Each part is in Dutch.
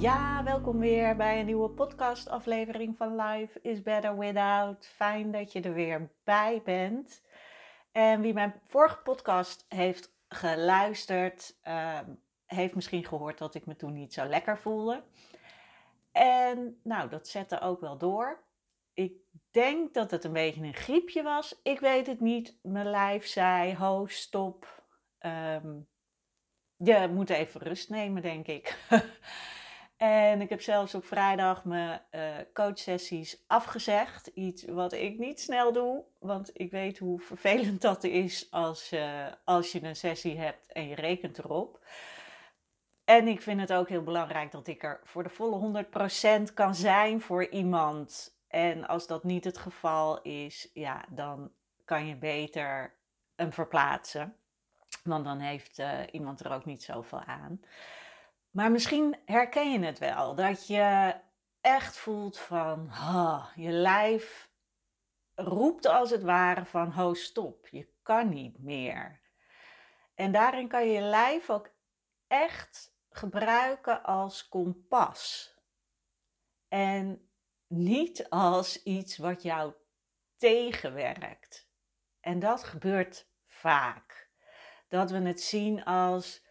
Ja, welkom weer bij een nieuwe podcastaflevering van Life is Better Without. Fijn dat je er weer bij bent. En wie mijn vorige podcast heeft geluisterd, uh, heeft misschien gehoord dat ik me toen niet zo lekker voelde. En nou, dat zette ook wel door. Ik denk dat het een beetje een griepje was. Ik weet het niet. Mijn lijf zei: ho, stop. Um, je moet even rust nemen, denk ik. En ik heb zelfs op vrijdag mijn uh, coachsessies afgezegd. Iets wat ik niet snel doe, want ik weet hoe vervelend dat is als, uh, als je een sessie hebt en je rekent erop. En ik vind het ook heel belangrijk dat ik er voor de volle 100% kan zijn voor iemand. En als dat niet het geval is, ja, dan kan je beter hem verplaatsen. Want dan heeft uh, iemand er ook niet zoveel aan. Maar misschien herken je het wel, dat je echt voelt van, oh, je lijf roept als het ware van, ho stop, je kan niet meer. En daarin kan je je lijf ook echt gebruiken als kompas. En niet als iets wat jou tegenwerkt. En dat gebeurt vaak. Dat we het zien als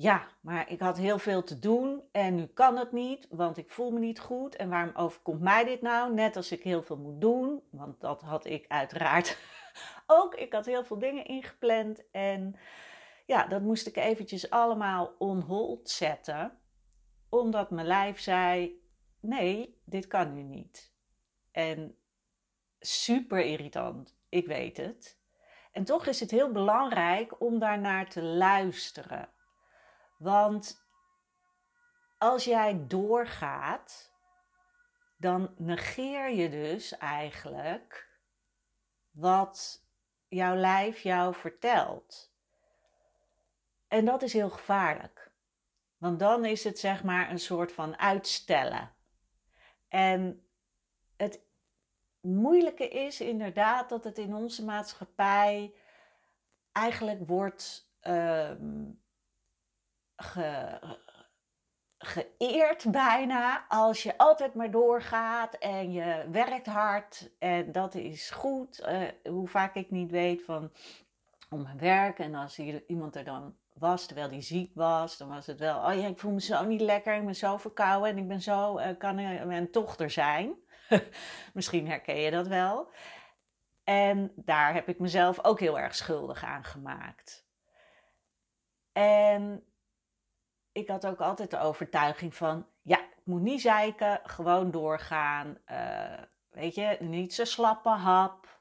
ja, maar ik had heel veel te doen en nu kan het niet, want ik voel me niet goed. En waarom overkomt mij dit nou? Net als ik heel veel moet doen, want dat had ik uiteraard ook. Ik had heel veel dingen ingepland en ja, dat moest ik eventjes allemaal on hold zetten, omdat mijn lijf zei: nee, dit kan nu niet. En super irritant, ik weet het. En toch is het heel belangrijk om daarnaar te luisteren. Want als jij doorgaat, dan negeer je dus eigenlijk wat jouw lijf jou vertelt. En dat is heel gevaarlijk. Want dan is het zeg maar een soort van uitstellen. En het moeilijke is inderdaad dat het in onze maatschappij eigenlijk wordt um, ge, geëerd bijna als je altijd maar doorgaat en je werkt hard en dat is goed. Uh, hoe vaak ik niet weet van om mijn werk en als iemand er dan was terwijl die ziek was, dan was het wel, oh ja, ik voel me zo niet lekker, ik ben zo verkouden en ik ben zo, uh, kan mijn dochter zijn. Misschien herken je dat wel. En daar heb ik mezelf ook heel erg schuldig aan gemaakt. En ik had ook altijd de overtuiging van, ja, ik moet niet zeiken, gewoon doorgaan. Uh, weet je, niet zo slappe hap.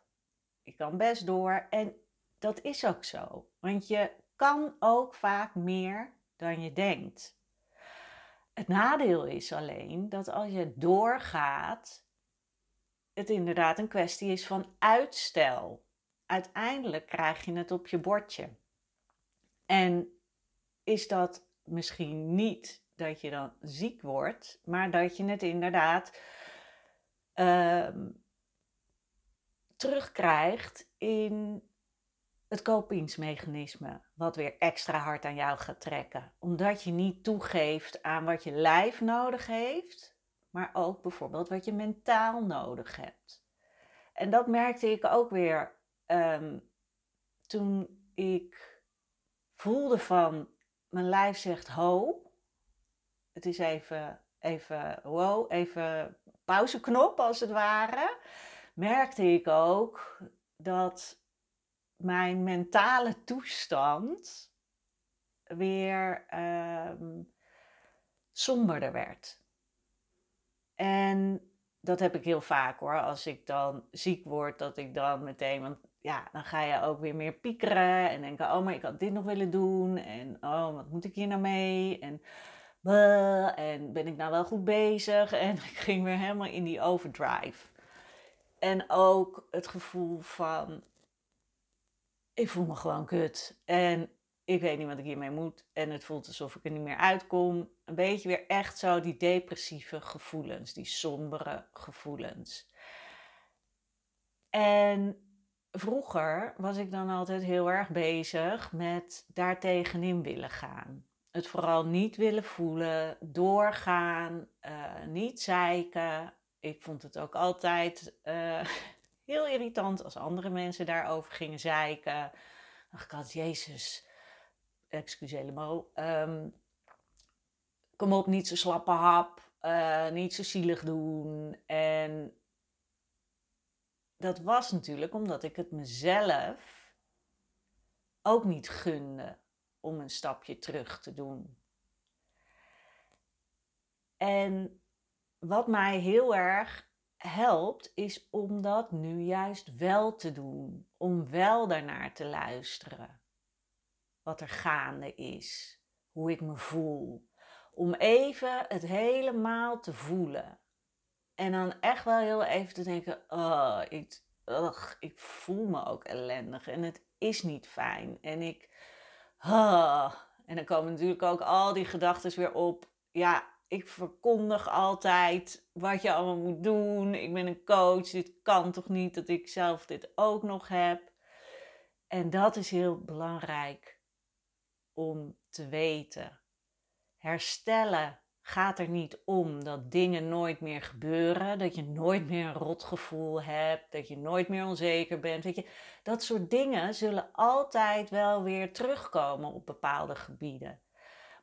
Ik kan best door. En dat is ook zo. Want je kan ook vaak meer dan je denkt. Het nadeel is alleen dat als je doorgaat, het inderdaad een kwestie is van uitstel. Uiteindelijk krijg je het op je bordje. En is dat misschien niet dat je dan ziek wordt, maar dat je het inderdaad uh, terugkrijgt in het kopingsmechanisme, wat weer extra hard aan jou gaat trekken. Omdat je niet toegeeft aan wat je lijf nodig heeft, maar ook bijvoorbeeld wat je mentaal nodig hebt. En dat merkte ik ook weer um, toen ik voelde van mijn lijf zegt ho. Het is even, even wow, even pauzeknop als het ware. Merkte ik ook dat mijn mentale toestand weer um, somberder werd. En dat heb ik heel vaak hoor. Als ik dan ziek word, dat ik dan meteen, want ja, dan ga je ook weer meer piekeren en denken, oh, maar ik had dit nog willen doen en oh, wat moet ik hier nou mee? En, en ben ik nou wel goed bezig? En ik ging weer helemaal in die overdrive. En ook het gevoel van, ik voel me gewoon kut. En ik weet niet wat ik hiermee moet. En het voelt alsof ik er niet meer uitkom. Een beetje weer echt zo die depressieve gevoelens, die sombere gevoelens. En vroeger was ik dan altijd heel erg bezig met daar tegenin willen gaan. Het vooral niet willen voelen, doorgaan, uh, niet zeiken. Ik vond het ook altijd uh, heel irritant als andere mensen daarover gingen zeiken. Dan dacht ik altijd, Jezus, excuseer le mot. Um, kom op, niet zo slappe hap, uh, niet zo zielig doen. En dat was natuurlijk omdat ik het mezelf ook niet gunde om een stapje terug te doen. En wat mij heel erg helpt, is om dat nu juist wel te doen. Om wel daarnaar te luisteren. Wat er gaande is. Hoe ik me voel. Om even het helemaal te voelen. En dan echt wel heel even te denken: oh, ik, ik voel me ook ellendig en het is niet fijn. En ik. En dan komen natuurlijk ook al die gedachten weer op. Ja, ik verkondig altijd wat je allemaal moet doen. Ik ben een coach. Dit kan toch niet dat ik zelf dit ook nog heb. En dat is heel belangrijk om te weten. Herstellen gaat er niet om dat dingen nooit meer gebeuren, dat je nooit meer een rotgevoel hebt, dat je nooit meer onzeker bent. Weet je, dat soort dingen zullen altijd wel weer terugkomen op bepaalde gebieden.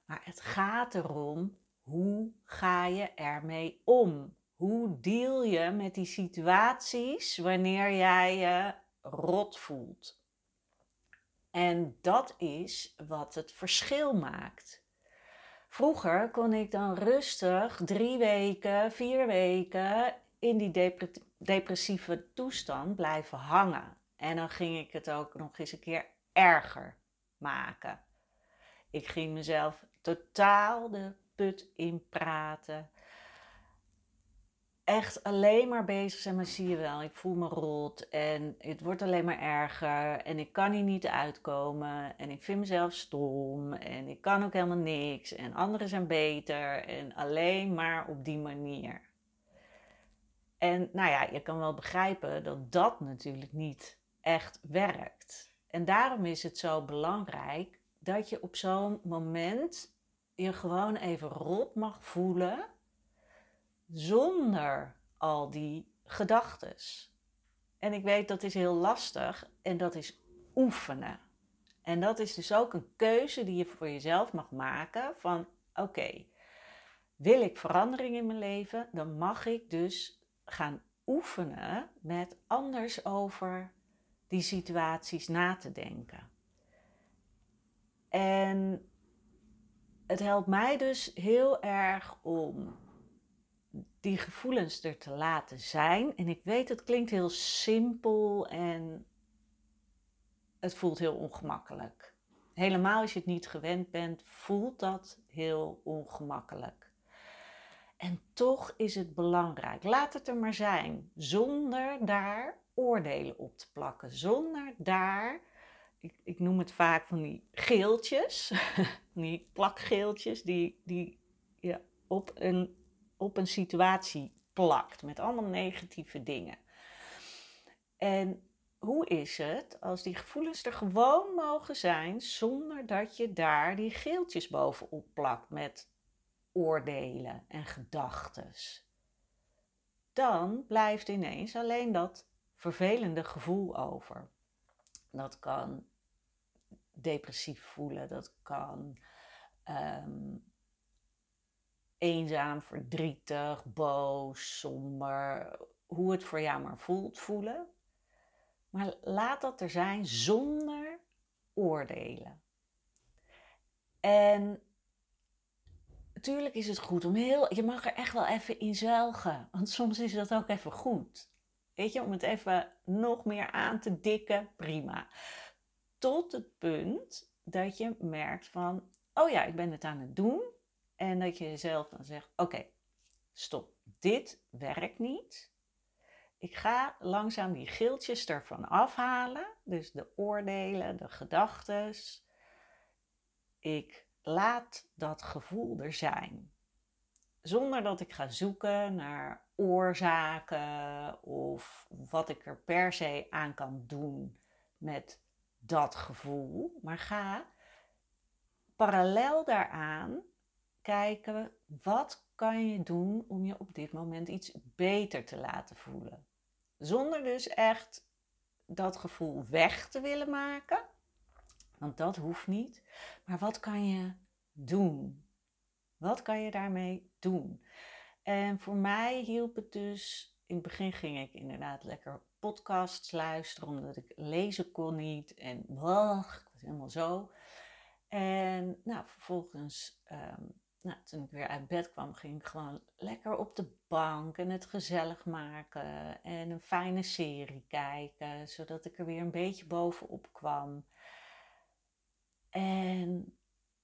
Maar het gaat erom hoe ga je ermee om? Hoe deal je met die situaties wanneer jij je rot voelt? En dat is wat het verschil maakt. Vroeger kon ik dan rustig drie weken, vier weken in die depressieve toestand blijven hangen. En dan ging ik het ook nog eens een keer erger maken. Ik ging mezelf totaal de put in praten echt alleen maar bezig zijn, maar zie je wel, ik voel me rot en het wordt alleen maar erger en ik kan hier niet uitkomen en ik vind mezelf stom en ik kan ook helemaal niks en anderen zijn beter en alleen maar op die manier. En nou ja, je kan wel begrijpen dat dat natuurlijk niet echt werkt. En daarom is het zo belangrijk dat je op zo'n moment je gewoon even rot mag voelen zonder al die gedachtes. En ik weet dat is heel lastig en dat is oefenen. En dat is dus ook een keuze die je voor jezelf mag maken van oké, wil ik verandering in mijn leven, dan mag ik dus gaan oefenen met anders over die situaties na te denken. En het helpt mij dus heel erg om die gevoelens er te laten zijn. En ik weet, het klinkt heel simpel en het voelt heel ongemakkelijk. Helemaal als je het niet gewend bent, voelt dat heel ongemakkelijk. En toch is het belangrijk. Laat het er maar zijn, zonder daar oordelen op te plakken. Zonder daar, ik, ik noem het vaak van die geeltjes, die plakgeeltjes, die, die je op een op een situatie plakt met allemaal negatieve dingen. En hoe is het als die gevoelens er gewoon mogen zijn zonder dat je daar die geeltjes bovenop plakt met oordelen en gedachtes? Dan blijft ineens alleen dat vervelende gevoel over. Dat kan depressief voelen, dat kan um, eenzaam, verdrietig, boos, somber, hoe het voor jou maar voelt, voelen. Maar laat dat er zijn zonder oordelen. En natuurlijk is het goed om heel. Je mag er echt wel even in zwelgen. Want soms is dat ook even goed. Weet je, om het even nog meer aan te dikken, prima. Tot het punt dat je merkt van, oh ja, ik ben het aan het doen. En dat je jezelf dan zegt, oké, stop, dit werkt niet. Ik ga langzaam die geeltjes ervan afhalen. Dus de oordelen, de gedachtes. Ik laat dat gevoel er zijn. Zonder dat ik ga zoeken naar oorzaken of wat ik er per se aan kan doen met dat gevoel. Maar ga parallel daaraan kijken wat kan je doen om je op dit moment iets beter te laten voelen. Zonder dus echt dat gevoel weg te willen maken. Want dat hoeft niet. Maar wat kan je doen? Wat kan je daarmee doen? En voor mij hielp het dus. In het begin ging ik inderdaad lekker podcasts luisteren, omdat ik lezen kon niet. En wacht, ik was helemaal zo. En nou, vervolgens, ehm, nou, toen ik weer uit bed kwam, ging ik gewoon lekker op de bank en het gezellig maken. En een fijne serie kijken, zodat ik er weer een beetje bovenop kwam. En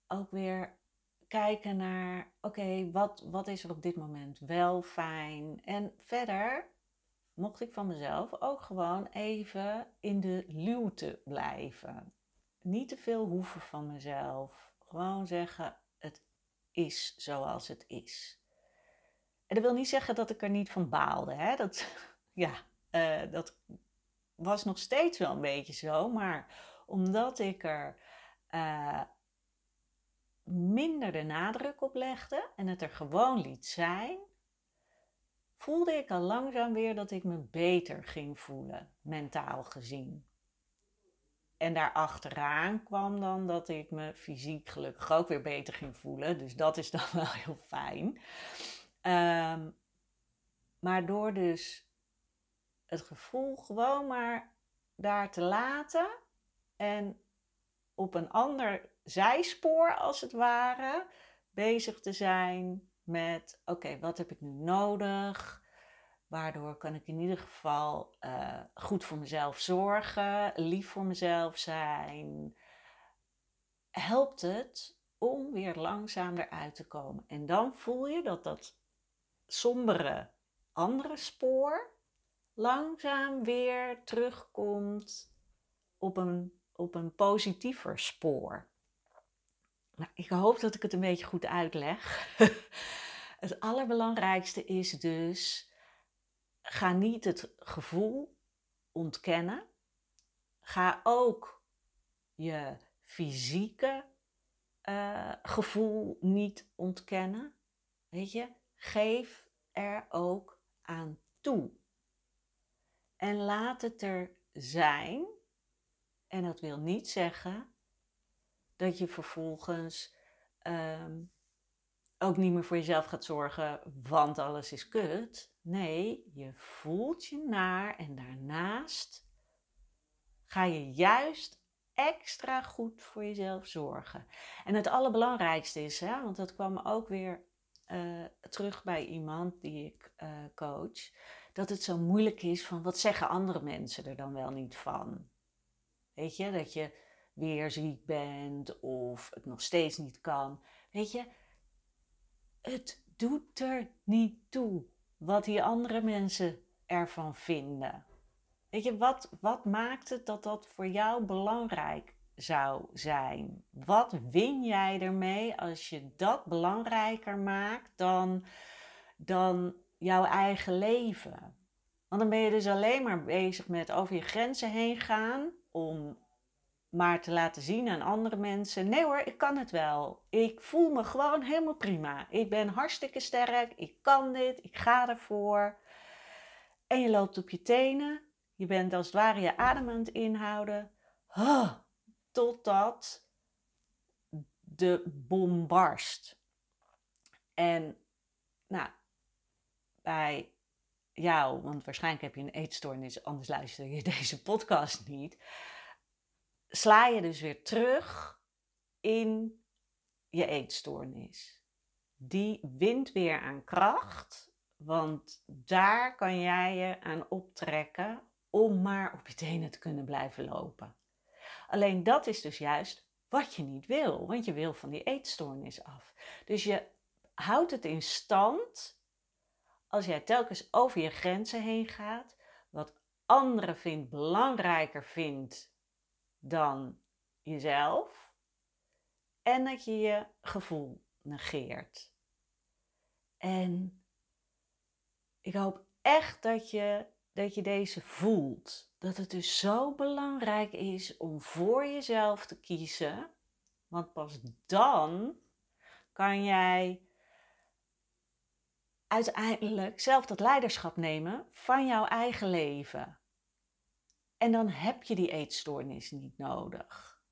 ook weer kijken naar, oké, wat, wat is er op dit moment wel fijn? En verder mocht ik van mezelf ook gewoon even in de luwte blijven. Niet te veel hoeven van mezelf. Gewoon zeggen, het is zoals het is. En dat wil niet zeggen dat ik er niet van baalde. Hè? Dat, ja, uh, dat was nog steeds wel een beetje zo. Maar omdat ik er uh, minder de nadruk op legde en het er gewoon liet zijn, voelde ik al langzaam weer dat ik me beter ging voelen, mentaal gezien. En daarachteraan kwam dan dat ik me fysiek gelukkig ook weer beter ging voelen. Dus dat is dan wel heel fijn. Um, maar door dus het gevoel gewoon maar daar te laten en op een ander zijspoor als het ware bezig te zijn met: oké, wat heb ik nu nodig? Waardoor kan ik in ieder geval uh, goed voor mezelf zorgen, lief voor mezelf zijn. Helpt het om weer langzaam eruit te komen. En dan voel je dat dat sombere andere spoor langzaam weer terugkomt op een, op een positiever spoor. Nou, ik hoop dat ik het een beetje goed uitleg. het allerbelangrijkste is dus: ga niet het gevoel ontkennen. Ga ook je fysieke uh, gevoel niet ontkennen. Weet je, geef er ook aan toe. En laat het er zijn. En dat wil niet zeggen dat je vervolgens um, ook niet meer voor jezelf gaat zorgen, want alles is kut. Nee, je voelt je naar en daarnaast ga je juist extra goed voor jezelf zorgen. En het allerbelangrijkste is, hè, want dat kwam ook weer uh, terug bij iemand die ik uh, coach, dat het zo moeilijk is van wat zeggen andere mensen er dan wel niet van. Weet je, dat je weer ziek bent of het nog steeds niet kan. Weet je, het doet er niet toe wat die andere mensen ervan vinden. Weet je, wat, wat maakt het dat dat voor jou belangrijk zou zijn? Wat win jij ermee als je dat belangrijker maakt dan, dan jouw eigen leven? Want dan ben je dus alleen maar bezig met over je grenzen heen gaan om maar te laten zien aan andere mensen: nee hoor, ik kan het wel. Ik voel me gewoon helemaal prima. Ik ben hartstikke sterk. Ik kan dit. Ik ga ervoor. En je loopt op je tenen. Je bent als het ware je adem aan het inhouden. Huh, totdat de bom barst. En nou, bij jou, want waarschijnlijk heb je een eetstoornis, anders luister je deze podcast niet. Sla je dus weer terug in je eetstoornis. Die wint weer aan kracht, want daar kan jij je aan optrekken om maar op je tenen te kunnen blijven lopen. Alleen dat is dus juist wat je niet wil, want je wil van die eetstoornis af. Dus je houdt het in stand als jij telkens over je grenzen heen gaat, wat anderen vindt belangrijker vindt dan jezelf, en dat je je gevoel negeert. En ik hoop echt dat je, dat je deze voelt. Dat het dus zo belangrijk is om voor jezelf te kiezen. Want pas dan kan jij uiteindelijk zelf dat leiderschap nemen van jouw eigen leven. En dan heb je die eetstoornis niet nodig.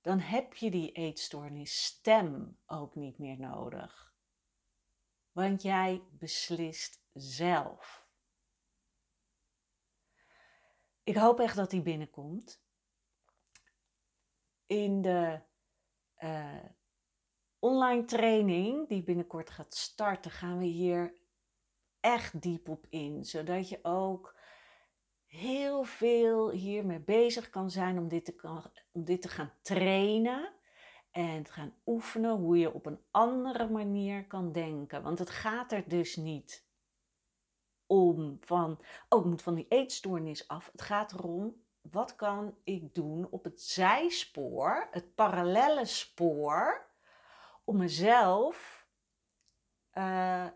Dan heb je die eetstoornis stem ook niet meer nodig. Want jij beslist zelf. Ik hoop echt dat die binnenkomt. In de uh, online training die binnenkort gaat starten, gaan we hier echt diep op in. Zodat je ook heel veel hiermee bezig kan zijn om dit te, om dit te gaan trainen. En te gaan oefenen hoe je op een andere manier kan denken. Want het gaat er dus niet om van, oh, ik moet van die eetstoornis af. Het gaat erom, wat kan ik doen op het zijspoor, het parallelle spoor, om mezelf uh,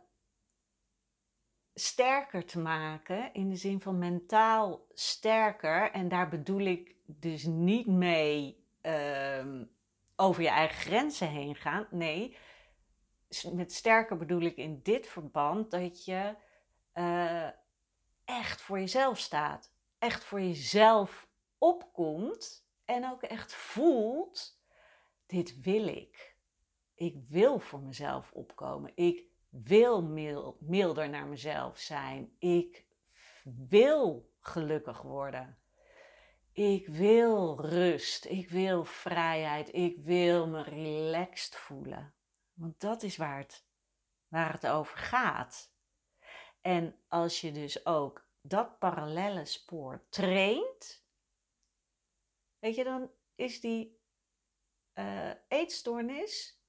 sterker te maken, in de zin van mentaal sterker. En daar bedoel ik dus niet mee uh, over je eigen grenzen heen gaan. Nee, met sterker bedoel ik in dit verband dat je uh, echt voor jezelf staat. Echt voor jezelf opkomt en ook echt voelt: dit wil ik. Ik wil voor mezelf opkomen. Ik wil milder naar mezelf zijn. Ik wil gelukkig worden. Ik wil rust. Ik wil vrijheid. Ik wil me relaxed voelen. Want dat is waar het, waar het over gaat. En als je dus ook dat parallelle spoor traint, weet je, dan is die uh, eetstoornis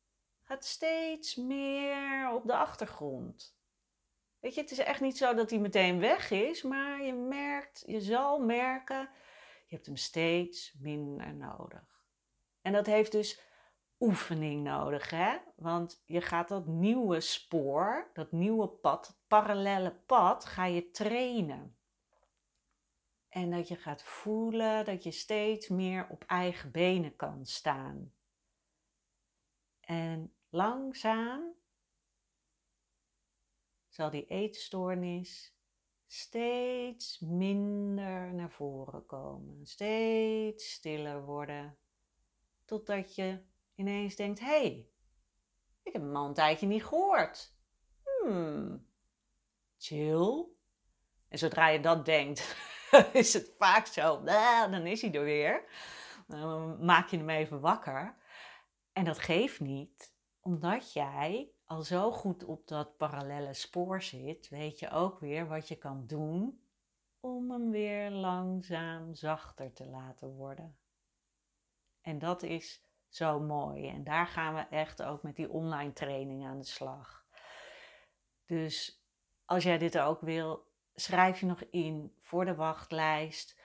gaat steeds meer op de achtergrond. Weet je, het is echt niet zo dat hij meteen weg is, maar je merkt, je zal merken, je hebt hem steeds minder nodig. En dat heeft dus oefening nodig, hè? Want je gaat dat nieuwe spoor, dat nieuwe pad, het parallele pad, ga je trainen. En dat je gaat voelen dat je steeds meer op eigen benen kan staan. En langzaam zal die eetstoornis steeds minder naar voren komen, steeds stiller worden, totdat je ineens denkt: hé, hey, ik heb hem al een tijdje niet gehoord. Hmm, chill. En zodra je dat denkt, is het vaak zo, dan is hij er weer. Dan maak je hem even wakker. En dat geeft niet, omdat jij al zo goed op dat parallele spoor zit, weet je ook weer wat je kan doen om hem weer langzaam zachter te laten worden. En dat is zo mooi. En daar gaan we echt ook met die online training aan de slag. Dus als jij dit ook wil, schrijf je nog in voor de wachtlijst.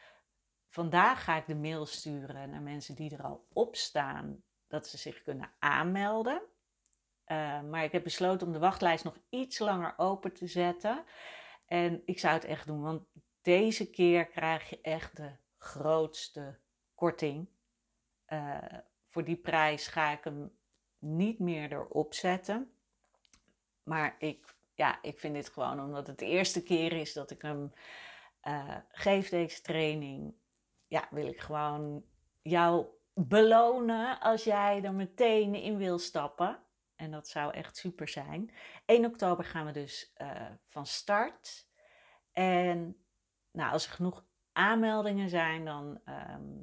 Vandaag ga ik de mail sturen naar mensen die er al op staan, dat ze zich kunnen aanmelden. Uh, maar ik heb besloten om de wachtlijst nog iets langer open te zetten. En ik zou het echt doen, want deze keer krijg je echt de grootste korting. Uh, voor die prijs ga ik hem niet meer erop zetten. Maar ik, ja, ik vind dit gewoon omdat het de eerste keer is dat ik hem uh, geef, deze training. Ja, wil ik gewoon jou belonen als jij er meteen in wil stappen. En dat zou echt super zijn. 1 oktober gaan we dus uh, van start. En nou, als er genoeg aanmeldingen zijn, dan ehm,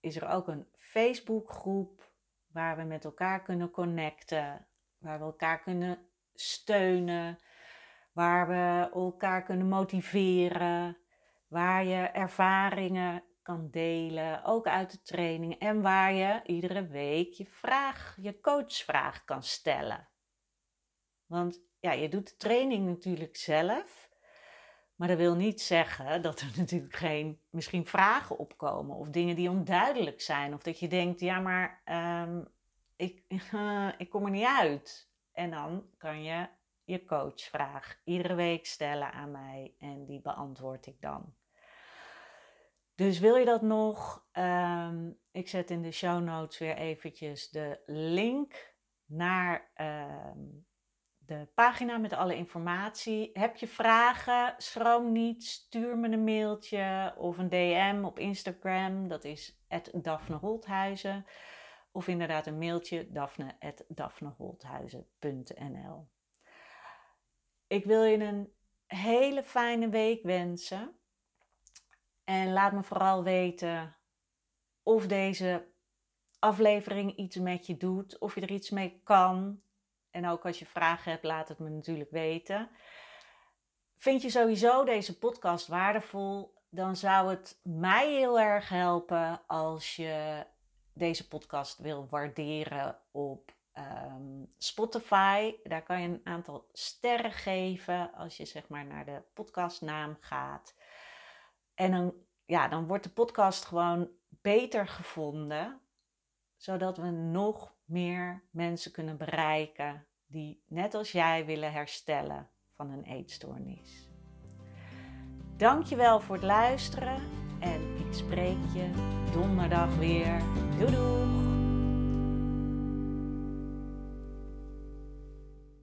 is er ook een Facebookgroep waar we met elkaar kunnen connecten, waar we elkaar kunnen steunen, waar we elkaar kunnen motiveren, waar je ervaringen kan delen, ook uit de training en waar je iedere week je vraag, je coachvraag kan stellen. Want ja, je doet de training natuurlijk zelf, maar dat wil niet zeggen dat er natuurlijk geen misschien vragen opkomen of dingen die onduidelijk zijn of dat je denkt, ja, maar um, ik, ik kom er niet uit. En dan kan je je coachvraag iedere week stellen aan mij en die beantwoord ik dan. Dus wil je dat nog? Um, ik zet in de show notes weer eventjes de link naar um, de pagina met alle informatie. Heb je vragen? Schroom niet. Stuur me een mailtje of een DM op Instagram. Dat is Daphne Holthuizen. Of inderdaad een mailtje daphne.daphneholthuizen.nl Ik wil je een hele fijne week wensen. En laat me vooral weten of deze aflevering iets met je doet, of je er iets mee kan. En ook als je vragen hebt, laat het me natuurlijk weten. Vind je sowieso deze podcast waardevol? Dan zou het mij heel erg helpen als je deze podcast wil waarderen op ehm, Spotify. Daar kan je een aantal sterren geven als je zeg maar naar de podcastnaam gaat. En dan, ja, dan wordt de podcast gewoon beter gevonden, zodat we nog meer mensen kunnen bereiken die net als jij willen herstellen van een eetstoornis. Dankjewel voor het luisteren en ik spreek je donderdag weer. Doei doei!